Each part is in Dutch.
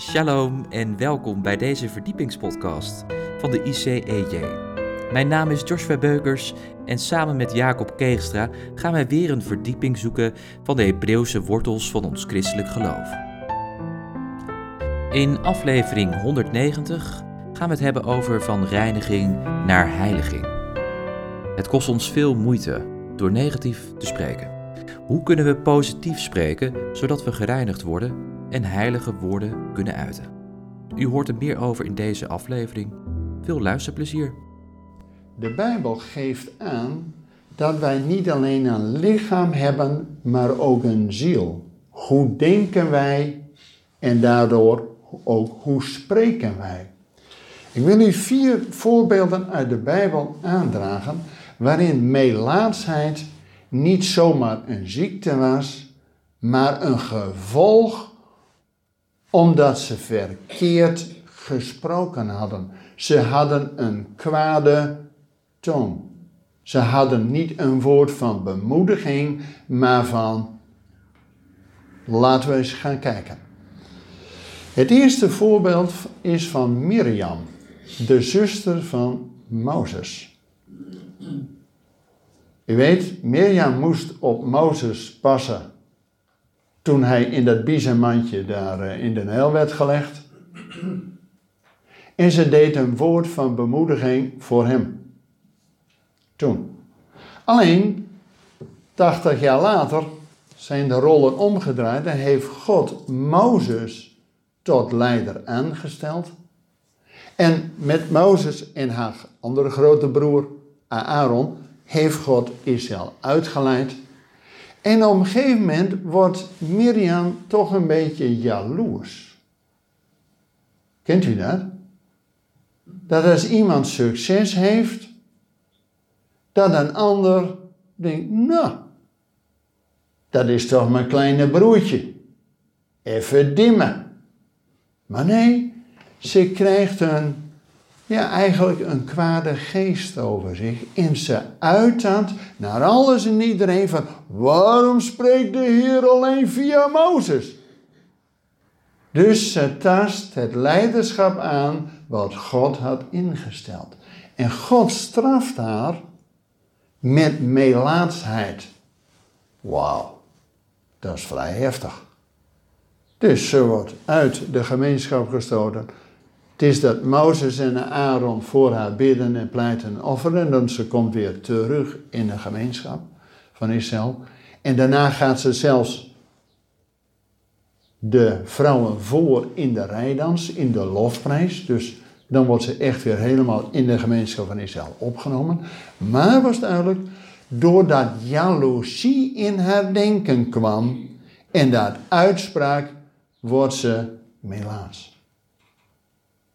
Shalom en welkom bij deze verdiepingspodcast van de ICEJ. Mijn naam is Joshua Beukers en samen met Jacob Keegstra gaan wij weer een verdieping zoeken van de Hebreeuwse wortels van ons christelijk geloof. In aflevering 190 gaan we het hebben over van reiniging naar heiliging. Het kost ons veel moeite door negatief te spreken. Hoe kunnen we positief spreken zodat we gereinigd worden en heilige woorden kunnen uiten? U hoort er meer over in deze aflevering. Veel luisterplezier. De Bijbel geeft aan dat wij niet alleen een lichaam hebben, maar ook een ziel. Hoe denken wij en daardoor ook hoe spreken wij? Ik wil u vier voorbeelden uit de Bijbel aandragen waarin meelaatsheid niet zomaar een ziekte was, maar een gevolg omdat ze verkeerd gesproken hadden. Ze hadden een kwade toon. Ze hadden niet een woord van bemoediging, maar van laten we eens gaan kijken. Het eerste voorbeeld is van Miriam, de zuster van Mozes. U weet, Mirjam moest op Mozes passen toen hij in dat biezenmandje daar eh, in de Nijl werd gelegd. En ze deed een woord van bemoediging voor hem. Toen. Alleen, 80 jaar later zijn de rollen omgedraaid en heeft God Mozes tot leider aangesteld. En met Mozes en haar andere grote broer Aaron heeft God Israël uitgeleid. En op een gegeven moment wordt Miriam toch een beetje jaloers. Kent u dat? Dat als iemand succes heeft, dat een ander denkt, nou, dat is toch mijn kleine broertje. Even dimmen. Maar nee, ze krijgt een ja, eigenlijk een kwade geest over zich. En ze uit naar alles en iedereen van, waarom spreekt de Heer alleen via Mozes? Dus ze tast het leiderschap aan wat God had ingesteld. En God straft haar met melaatsheid. Wauw, dat is vrij heftig. Dus ze wordt uit de gemeenschap gestoten het is dat Mozes en Aaron voor haar bidden en pleiten en offeren. En dan ze komt weer terug in de gemeenschap van Israël. En daarna gaat ze zelfs de vrouwen voor in de rijdans, in de lofprijs. Dus dan wordt ze echt weer helemaal in de gemeenschap van Israël opgenomen. Maar was duidelijk, doordat jaloezie in haar denken kwam en dat uitspraak, wordt ze melaas.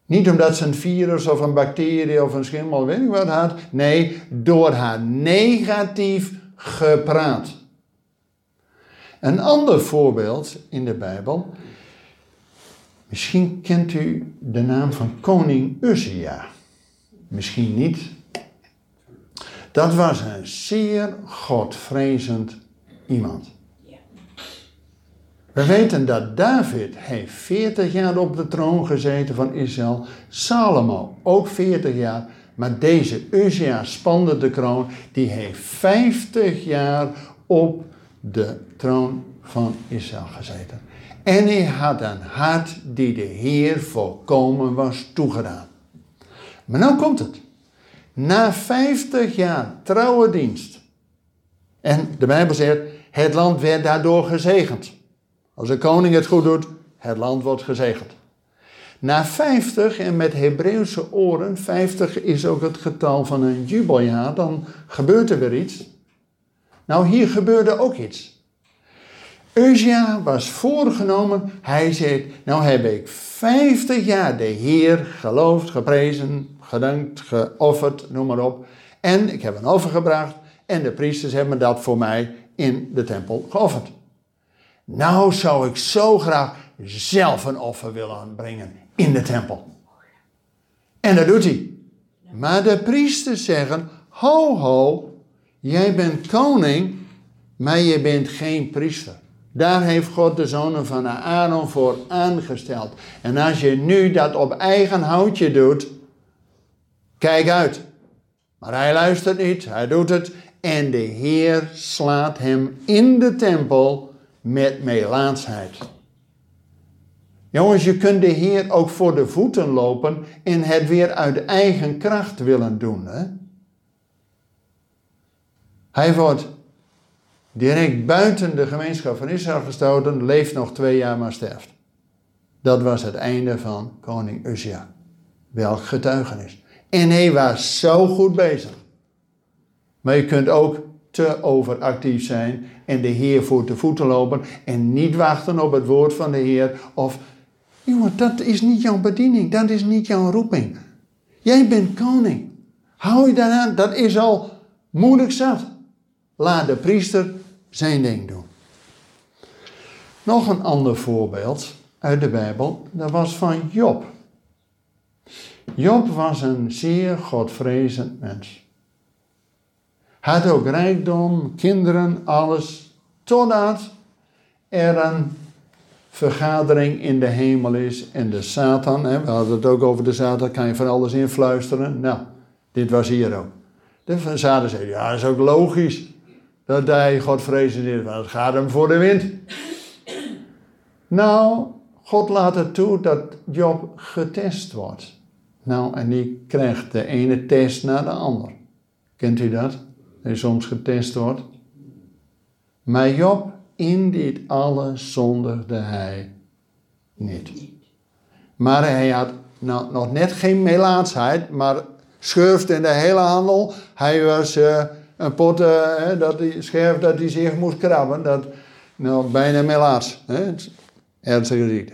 Niet omdat ze een virus of een bacterie of een schimmel, weet ik wat had. Nee, door haar negatief gepraat. Een ander voorbeeld in de Bijbel. Misschien kent u de naam van koning Uzia. Misschien niet. Dat was een zeer godvrezend iemand. We weten dat David heeft 40 jaar op de troon gezeten van Israël. Salomo ook 40 jaar. Maar deze Uzia spande de kroon. Die heeft 50 jaar op de troon van Israël gezeten. En hij had een hart die de Heer volkomen was toegedaan. Maar nou komt het. Na 50 jaar trouwe dienst. En de Bijbel zegt, het land werd daardoor gezegend. Als een koning het goed doet, het land wordt gezegend. Na 50, en met Hebreeuwse oren, 50 is ook het getal van een jubeljaar, dan gebeurt er weer iets. Nou, hier gebeurde ook iets. Uzia was voorgenomen, hij zei, nou heb ik 50 jaar de Heer geloofd, geprezen, gedankt, geofferd, noem maar op. En ik heb een offer gebracht en de priesters hebben dat voor mij in de tempel geofferd. Nou zou ik zo graag zelf een offer willen brengen in de tempel. En dat doet hij. Maar de priesters zeggen: Ho, ho, jij bent koning, maar je bent geen priester. Daar heeft God de zonen van Aaron voor aangesteld. En als je nu dat op eigen houtje doet, kijk uit. Maar hij luistert niet, hij doet het. En de Heer slaat hem in de tempel met melaatsheid. Jongens, je kunt de Heer ook voor de voeten lopen en het weer uit eigen kracht willen doen. Hè? Hij wordt direct buiten de gemeenschap van Israël gestoten, leeft nog twee jaar maar sterft. Dat was het einde van koning Uzia. Welk getuigenis. En hij was zo goed bezig. Maar je kunt ook te overactief zijn en de Heer voor de voeten lopen en niet wachten op het woord van de Heer. Of, jongen, dat is niet jouw bediening, dat is niet jouw roeping. Jij bent koning. Hou je daaraan, dat is al moeilijk zat. Laat de priester zijn ding doen. Nog een ander voorbeeld uit de Bijbel, dat was van Job. Job was een zeer godvrezend mens. Had ook rijkdom, kinderen, alles, totdat er een vergadering in de hemel is en de Satan, hè, we hadden het ook over de Satan, kan je van alles influisteren. Nou, dit was hier ook. De Satan zei, ja, dat is ook logisch dat hij godvrezend is, want het gaat hem voor de wind. Nou, God laat het toe dat Job getest wordt. Nou, en die krijgt de ene test na de ander. Kent u dat? Hij soms getest wordt. Maar Job, in dit alles zondigde hij niet. Maar hij had nou, nog net geen melaatsheid, maar schurft in de hele handel. Hij was uh, een pot, uh, dat die scherf dat hij zich moest krabben. Dat, nou, bijna melaats. Hè? Ernstige ziekte.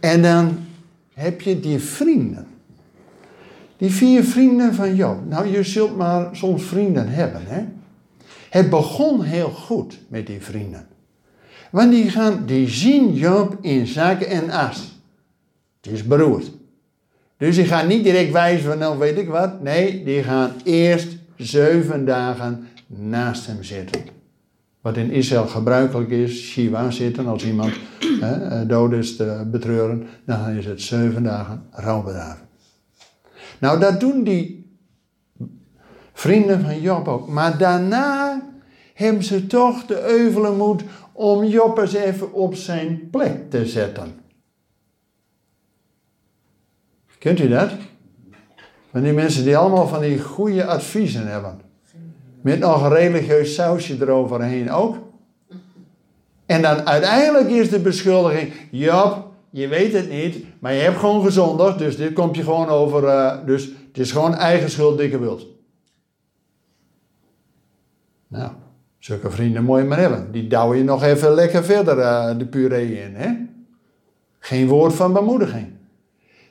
En dan heb je die vrienden. Die vier vrienden van Job. Nou, je zult maar soms vrienden hebben, hè. Het begon heel goed met die vrienden. Want die, gaan, die zien Job in zaken en as. Het is beroerd. Dus die gaan niet direct wijzen van, nou weet ik wat. Nee, die gaan eerst zeven dagen naast hem zitten. Wat in Israël gebruikelijk is, Shiva zitten, als iemand hè, dood is te betreuren, dan is het zeven dagen rouwbedaven. Nou, dat doen die vrienden van Job ook. Maar daarna hebben ze toch de euvele moed om Job eens even op zijn plek te zetten. Kent u dat? Van die mensen die allemaal van die goede adviezen hebben. Met nog een religieus sausje eroverheen ook. En dan uiteindelijk is de beschuldiging: Job, je weet het niet, maar je hebt gewoon gezondigd, dus dit komt je gewoon over. Uh, dus het is gewoon eigen schuld, dikke wilt. Nou, zulke vrienden moet je maar hebben. Die douw je nog even lekker verder uh, de puree in, hè? Geen woord van bemoediging.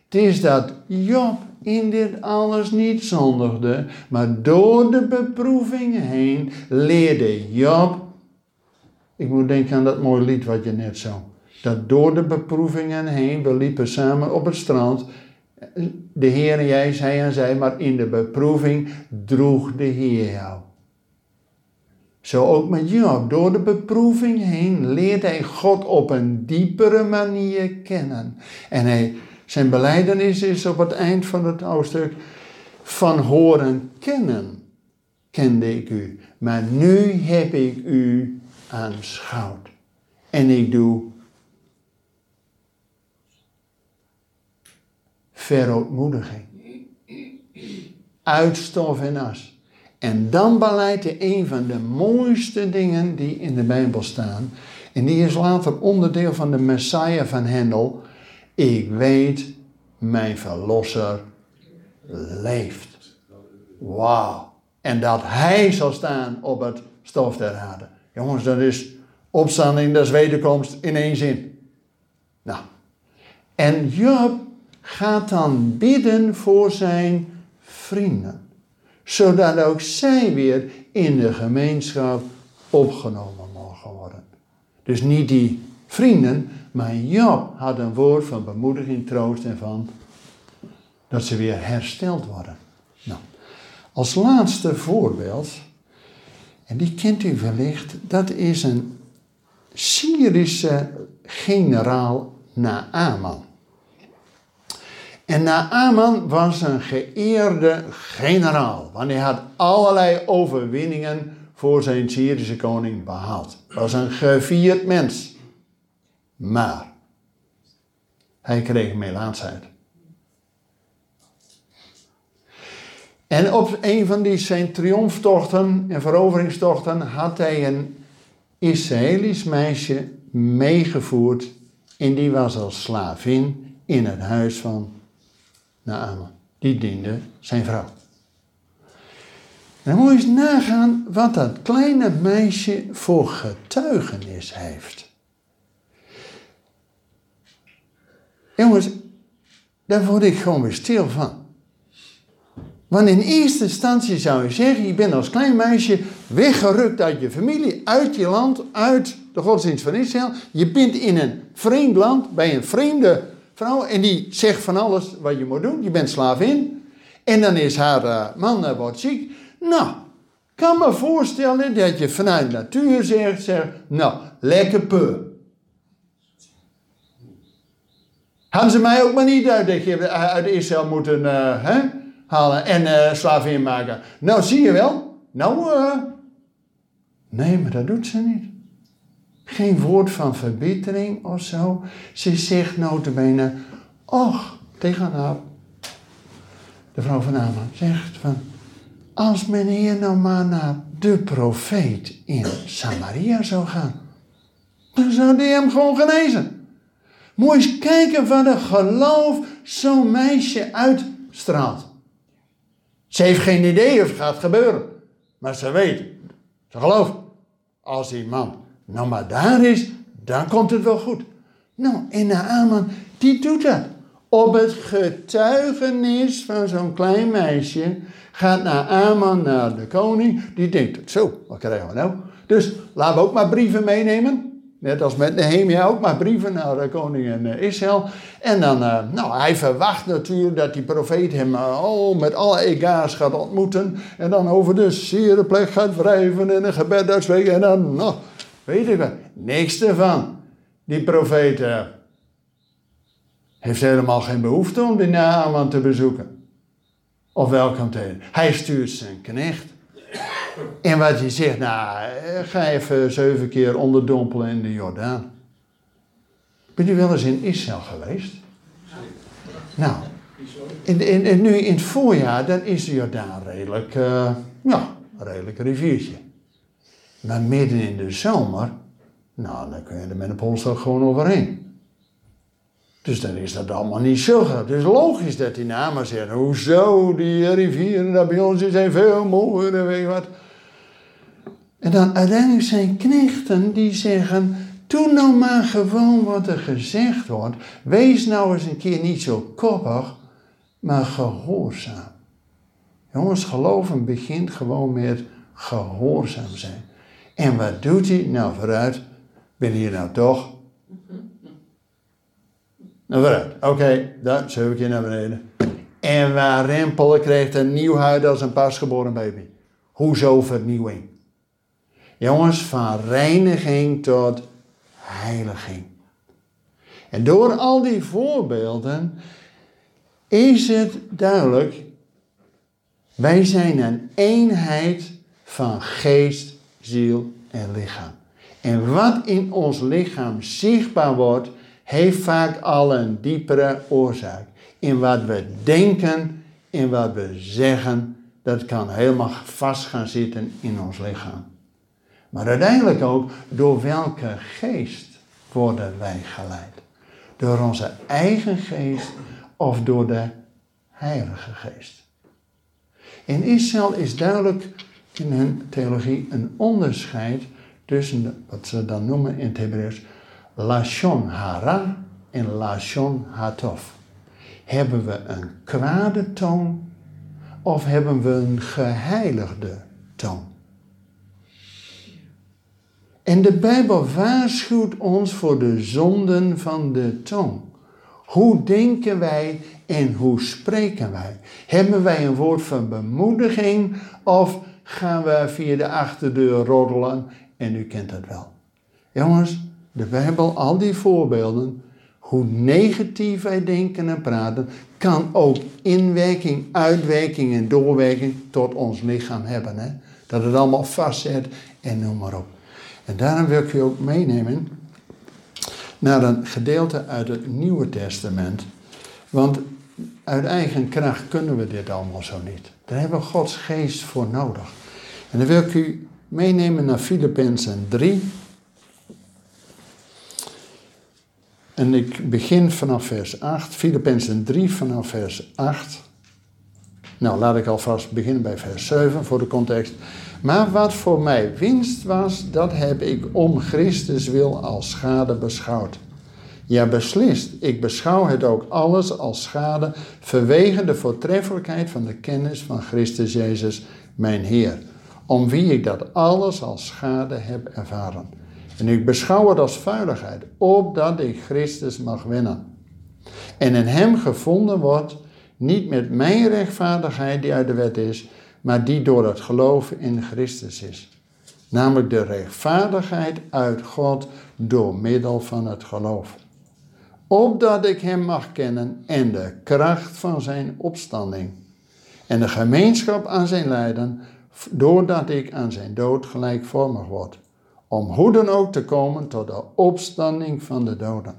Het is dat Job in dit alles niet zondigde, maar door de beproeving heen leerde Job. Ik moet denken aan dat mooie lied wat je net zo dat door de beproevingen heen, we liepen samen op het strand, de Heer jij, zij en zij, maar in de beproeving droeg de Heer jou. Zo ook met Job. Door de beproeving heen leert hij God op een diepere manier kennen. En hij, zijn beleidenis is op het eind van het hoofdstuk van horen kennen kende ik u, maar nu heb ik u aanschouwd. En ik doe verootmoediging. Uitstof en as. En dan beleidt hij een van de mooiste dingen die in de Bijbel staan. En die is later onderdeel van de Messiah van Hendel. Ik weet, mijn verlosser leeft. Wauw. En dat hij zal staan op het stof der aarde. Jongens, dat is opstanding, dat is wederkomst in één zin. Nou. En Job gaat dan bidden voor zijn vrienden. Zodat ook zij weer in de gemeenschap opgenomen mogen worden. Dus niet die vrienden, maar Job had een woord van bemoediging, troost en van dat ze weer hersteld worden. Nou, als laatste voorbeeld, en die kent u wellicht, dat is een Syrische generaal Naaman. En Naaman was een geëerde generaal, want hij had allerlei overwinningen voor zijn Syrische koning behaald. Was een gevierd mens. Maar hij kreeg melaatsheid. En op een van die zijn triomftochten en veroveringstochten had hij een Israëlisch meisje meegevoerd en die was als slavin in het huis van Naaman. Die diende zijn vrouw. En dan moet je eens nagaan wat dat kleine meisje voor getuigenis heeft. Jongens, daar word ik gewoon weer stil van. Want in eerste instantie zou je zeggen, je bent als klein meisje weggerukt uit je familie, uit je land, uit de godsdienst van Israël. Je bent in een vreemd land, bij een vreemde vrouw en die zegt van alles wat je moet doen. Je bent slavin. En dan is haar uh, man uh, wordt ziek. Nou, kan me voorstellen dat je vanuit natuur zegt, zegt nou, lekker peu. Hadden ze mij ook maar niet uit, dat je uit Israël moeten hè, halen en uh, slavin maken. Nou, zie je wel. Nou, nee, maar dat doet ze niet. Geen woord van verbetering of zo. Ze zegt notabene, och, tegen haar, de vrouw van Aman, zegt van, als men hier nou maar naar de profeet in Samaria zou gaan, dan zou die hem gewoon genezen. Moet eens kijken wat een geloof zo'n meisje uitstraalt. Ze heeft geen idee of het gaat gebeuren. Maar ze weet, ze gelooft, als die man nou maar daar is, dan komt het wel goed. Nou, en Naaman, die doet dat. Op het getuigenis van zo'n klein meisje gaat Naaman naar de koning. Die denkt, zo, wat krijgen we nou? Dus laten we ook maar brieven meenemen. Net als met Nehemia ook maar brieven naar de koning in Israël. En dan, uh, nou, hij verwacht natuurlijk dat die profeet hem uh, oh, met alle ega's gaat ontmoeten. En dan over de zere plek gaat wrijven en een gebed uitspreken. En dan, nou, weet ik wat, niks ervan. Die profeet uh, heeft helemaal geen behoefte om die Naaman te bezoeken. Of welkom te. Hij stuurt zijn knecht. En wat hij zegt, nou, ga even zeven keer onderdompelen in de Jordaan. Ben je wel eens in Israël geweest? Nou, nu in het voorjaar, dan is de Jordaan redelijk, uh, ja, redelijk riviertje. Maar midden in de zomer, nou, dan kun je er met een polstok gewoon overheen. Dus dan is dat allemaal niet zo. Het is logisch dat die namen zeggen, hoezo, die rivieren daar bij ons zijn veel mooier en weet je wat. En dan uiteindelijk zijn knechten die zeggen, doe nou maar gewoon wat er gezegd wordt. Wees nou eens een keer niet zo koppig, maar gehoorzaam. Jongens, geloven begint gewoon met gehoorzaam zijn. En wat doet hij? Nou, vooruit, ben hier nou toch? Nou, vooruit. Oké, okay, daar, zeven keer naar beneden. En waar rempelen krijgt een nieuw huid als een pasgeboren baby. Hoezo vernieuwing? Jongens, van reiniging tot heiliging. En door al die voorbeelden is het duidelijk, wij zijn een eenheid van geest, ziel en lichaam. En wat in ons lichaam zichtbaar wordt, heeft vaak al een diepere oorzaak. In wat we denken, in wat we zeggen, dat kan helemaal vast gaan zitten in ons lichaam. Maar uiteindelijk ook door welke geest worden wij geleid? Door onze eigen geest of door de Heilige Geest? In Israël is duidelijk in hun theologie een onderscheid tussen wat ze dan noemen in het Hebreeuws Lashon Hara en Lashon Hatov. Hebben we een kwade toon of hebben we een geheiligde toon? En de Bijbel waarschuwt ons voor de zonden van de tong. Hoe denken wij en hoe spreken wij? Hebben wij een woord van bemoediging of gaan we via de achterdeur roddelen? En u kent dat wel. Jongens, de Bijbel, al die voorbeelden, hoe negatief wij denken en praten, kan ook inwerking, uitwerking en doorwerking tot ons lichaam hebben. Hè? Dat het allemaal vastzet en noem maar op. En daarom wil ik u ook meenemen naar een gedeelte uit het Nieuwe Testament. Want uit eigen kracht kunnen we dit allemaal zo niet. Daar hebben we Gods geest voor nodig. En dan wil ik u meenemen naar Filippenzen 3. En ik begin vanaf vers 8. Filippenzen 3 vanaf vers 8. Nou, laat ik alvast beginnen bij vers 7 voor de context. Maar wat voor mij winst was, dat heb ik om Christus wil als schade beschouwd. Ja, beslist, ik beschouw het ook alles als schade vanwege de voortreffelijkheid van de kennis van Christus Jezus, mijn Heer, om wie ik dat alles als schade heb ervaren. En ik beschouw het als vuiligheid, opdat ik Christus mag winnen. En in Hem gevonden wordt, niet met mijn rechtvaardigheid die uit de wet is, maar die door het geloof in Christus is. Namelijk de rechtvaardigheid uit God door middel van het geloof. Opdat ik Hem mag kennen en de kracht van Zijn opstanding. En de gemeenschap aan Zijn lijden, doordat ik aan Zijn dood gelijkvormig word. Om hoe dan ook te komen tot de opstanding van de doden.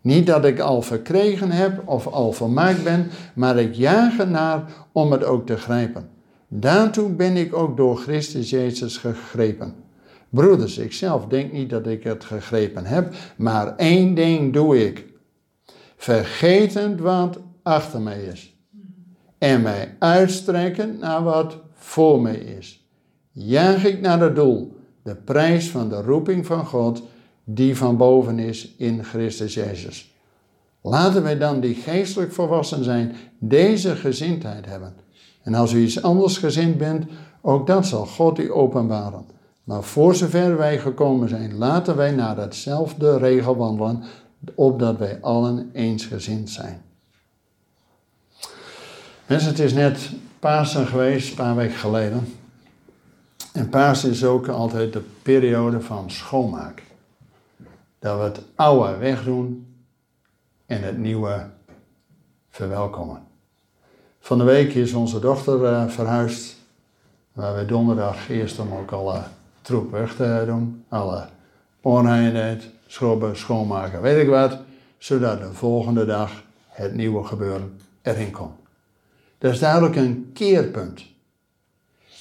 Niet dat ik al verkregen heb of al vermaakt ben, maar ik jaag ernaar om het ook te grijpen. Daartoe ben ik ook door Christus Jezus gegrepen. Broeders, ik zelf denk niet dat ik het gegrepen heb, maar één ding doe ik. Vergetend wat achter mij is. En mij uitstrekken naar wat voor mij is. Jaag ik naar het doel, de prijs van de roeping van God, die van boven is in Christus Jezus. Laten wij dan die geestelijk volwassen zijn, deze gezindheid hebben. En als u iets anders gezind bent, ook dat zal God u openbaren. Maar voor zover wij gekomen zijn, laten wij naar hetzelfde regel wandelen, opdat wij allen eensgezind zijn. Mensen, het is net Pasen geweest, een paar weken geleden. En Pasen is ook altijd de periode van schoonmaak. Dat we het oude wegdoen en het nieuwe verwelkomen. Van de week is onze dochter uh, verhuisd. Waar we donderdag eerst om ook alle troep weg te doen. Alle onreinheid, schrobben, schoonmaken, weet ik wat. Zodat de volgende dag het nieuwe gebeuren erin komt. Dat is duidelijk een keerpunt.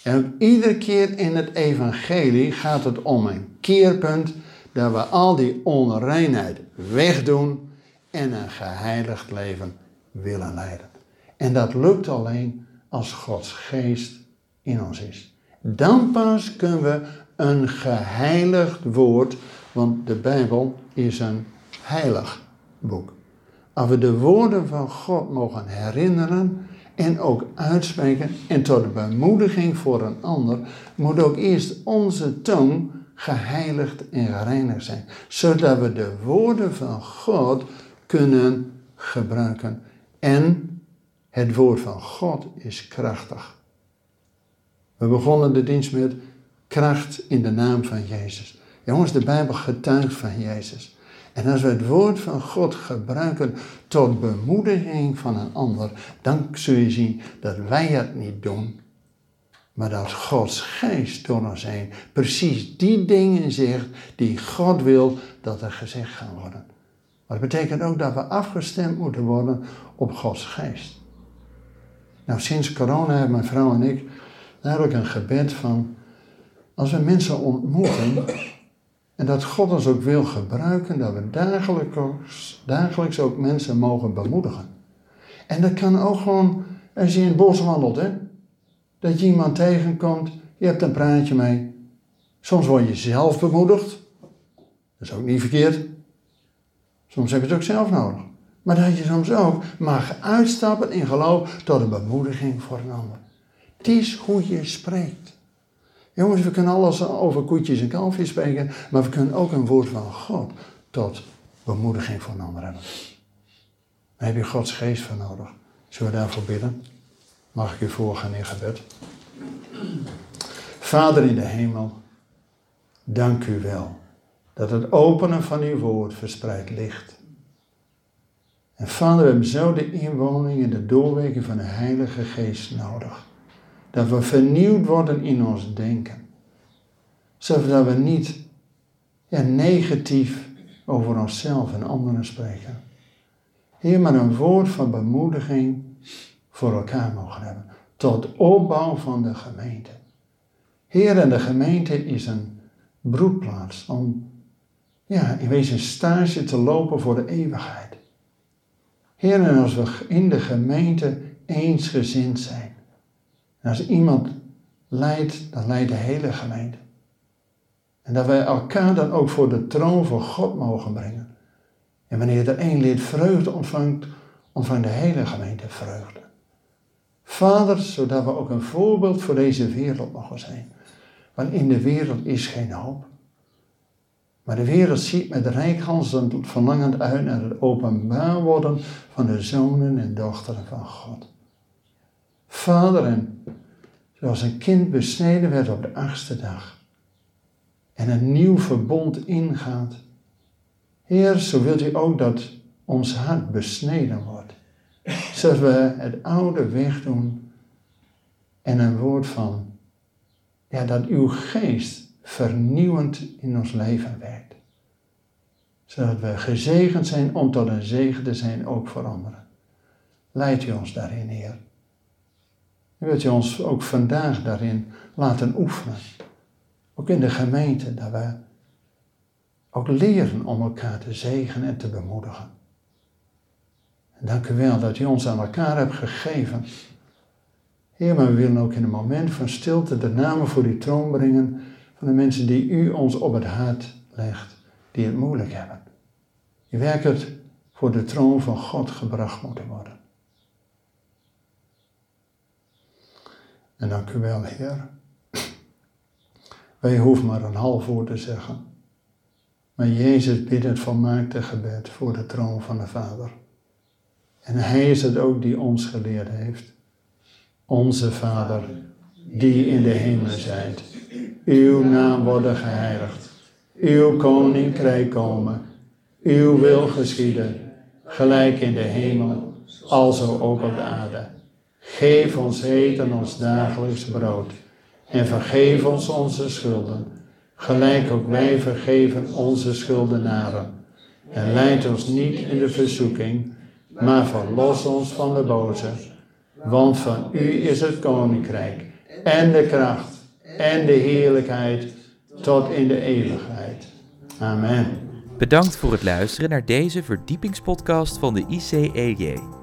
En iedere keer in het evangelie gaat het om een keerpunt dat we al die onreinheid wegdoen en een geheiligd leven willen leiden. En dat lukt alleen als Gods geest in ons is. Dan pas kunnen we een geheiligd woord, want de Bijbel is een heilig boek. Als we de woorden van God mogen herinneren en ook uitspreken en tot bemoediging voor een ander, moet ook eerst onze tong geheiligd en gereinigd zijn, zodat we de woorden van God kunnen gebruiken en het woord van God is krachtig. We begonnen de dienst met kracht in de naam van Jezus. Jongens, de Bijbel getuigt van Jezus. En als we het woord van God gebruiken tot bemoediging van een ander, dan zul je zien dat wij het niet doen, maar dat Gods geest door ons heen precies die dingen zegt die God wil dat er gezegd gaan worden. Maar dat betekent ook dat we afgestemd moeten worden op Gods geest. Nou, sinds corona hebben mijn vrouw en ik eigenlijk een gebed van, als we mensen ontmoeten, en dat God ons ook wil gebruiken, dat we dagelijks, ook mensen mogen bemoedigen. En dat kan ook gewoon als je in het bos wandelt, hè. Dat je iemand tegenkomt, je hebt een praatje mee. Soms word je zelf bemoedigd. Dat is ook niet verkeerd. Soms heb je het ook zelf nodig. Maar dat je soms ook mag uitstappen in geloof tot een bemoediging voor een ander. Het is hoe je spreekt. Jongens, we kunnen alles over koetjes en kalfjes spreken, maar we kunnen ook een woord van God tot bemoediging voor een hebben. Daar heb je Gods geest voor nodig. Zullen we daarvoor bidden? Mag ik u voorgaan in gebed? Vader in de hemel, dank u wel dat het openen van uw woord verspreidt licht. En vader, we hebben zo de inwoning en de doorwerking van de Heilige Geest nodig. Dat we vernieuwd worden in ons denken. Zodat we niet negatief over onszelf en anderen spreken. Heer, maar een woord van bemoediging voor elkaar mogen hebben. Tot opbouw van de gemeente. Heer, en de gemeente is een broedplaats om ja, in wezen stage te lopen voor de eeuwigheid. Heer, en als we in de gemeente eensgezind zijn. En als iemand leidt, dan leidt de hele gemeente. En dat wij elkaar dan ook voor de troon van God mogen brengen. En wanneer er één lid vreugde ontvangt, ontvangt de hele gemeente vreugde. Vader, zodat we ook een voorbeeld voor deze wereld mogen zijn. Want in de wereld is geen hoop. Maar de wereld ziet met rijkhans en doet verlangend uit naar het openbaar worden van de zonen en dochteren van God. Vader, en zoals een kind besneden werd op de achtste dag en een nieuw verbond ingaat. Heer, zo wilt u ook dat ons hart besneden wordt. Zodat we het oude wegdoen en een woord van, ja, dat uw geest vernieuwend in ons leven werkt. Zodat we gezegend zijn om tot een zegen te zijn ook voor anderen. Leid u ons daarin, Heer. Wilt u ons ook vandaag daarin laten oefenen. Ook in de gemeente, dat we ook leren om elkaar te zegenen en te bemoedigen. En dank u wel dat u ons aan elkaar hebt gegeven. Heer, maar we willen ook in een moment van stilte de namen voor die troon brengen van de mensen die u ons op het hart legt, die het moeilijk hebben. Die werkelijk voor de troon van God gebracht moeten worden. En dank u wel, Heer. Wij hoeven maar een half woord te zeggen. Maar Jezus bidt het volmaakte gebed voor de troon van de Vader. En Hij is het ook die ons geleerd heeft. Onze Vader, die in de hemel zijt. Uw naam worden geheiligd. Uw koninkrijk komen. Uw wil geschieden. Gelijk in de hemel, alzo ook op de aarde. Geef ons heden ons dagelijks brood en vergeef ons onze schulden, gelijk ook wij vergeven onze schuldenaren. En leid ons niet in de verzoeking, maar verlos ons van de boze. Want van u is het koninkrijk en de kracht en de heerlijkheid tot in de eeuwigheid. Amen. Bedankt voor het luisteren naar deze verdiepingspodcast van de ICEJ.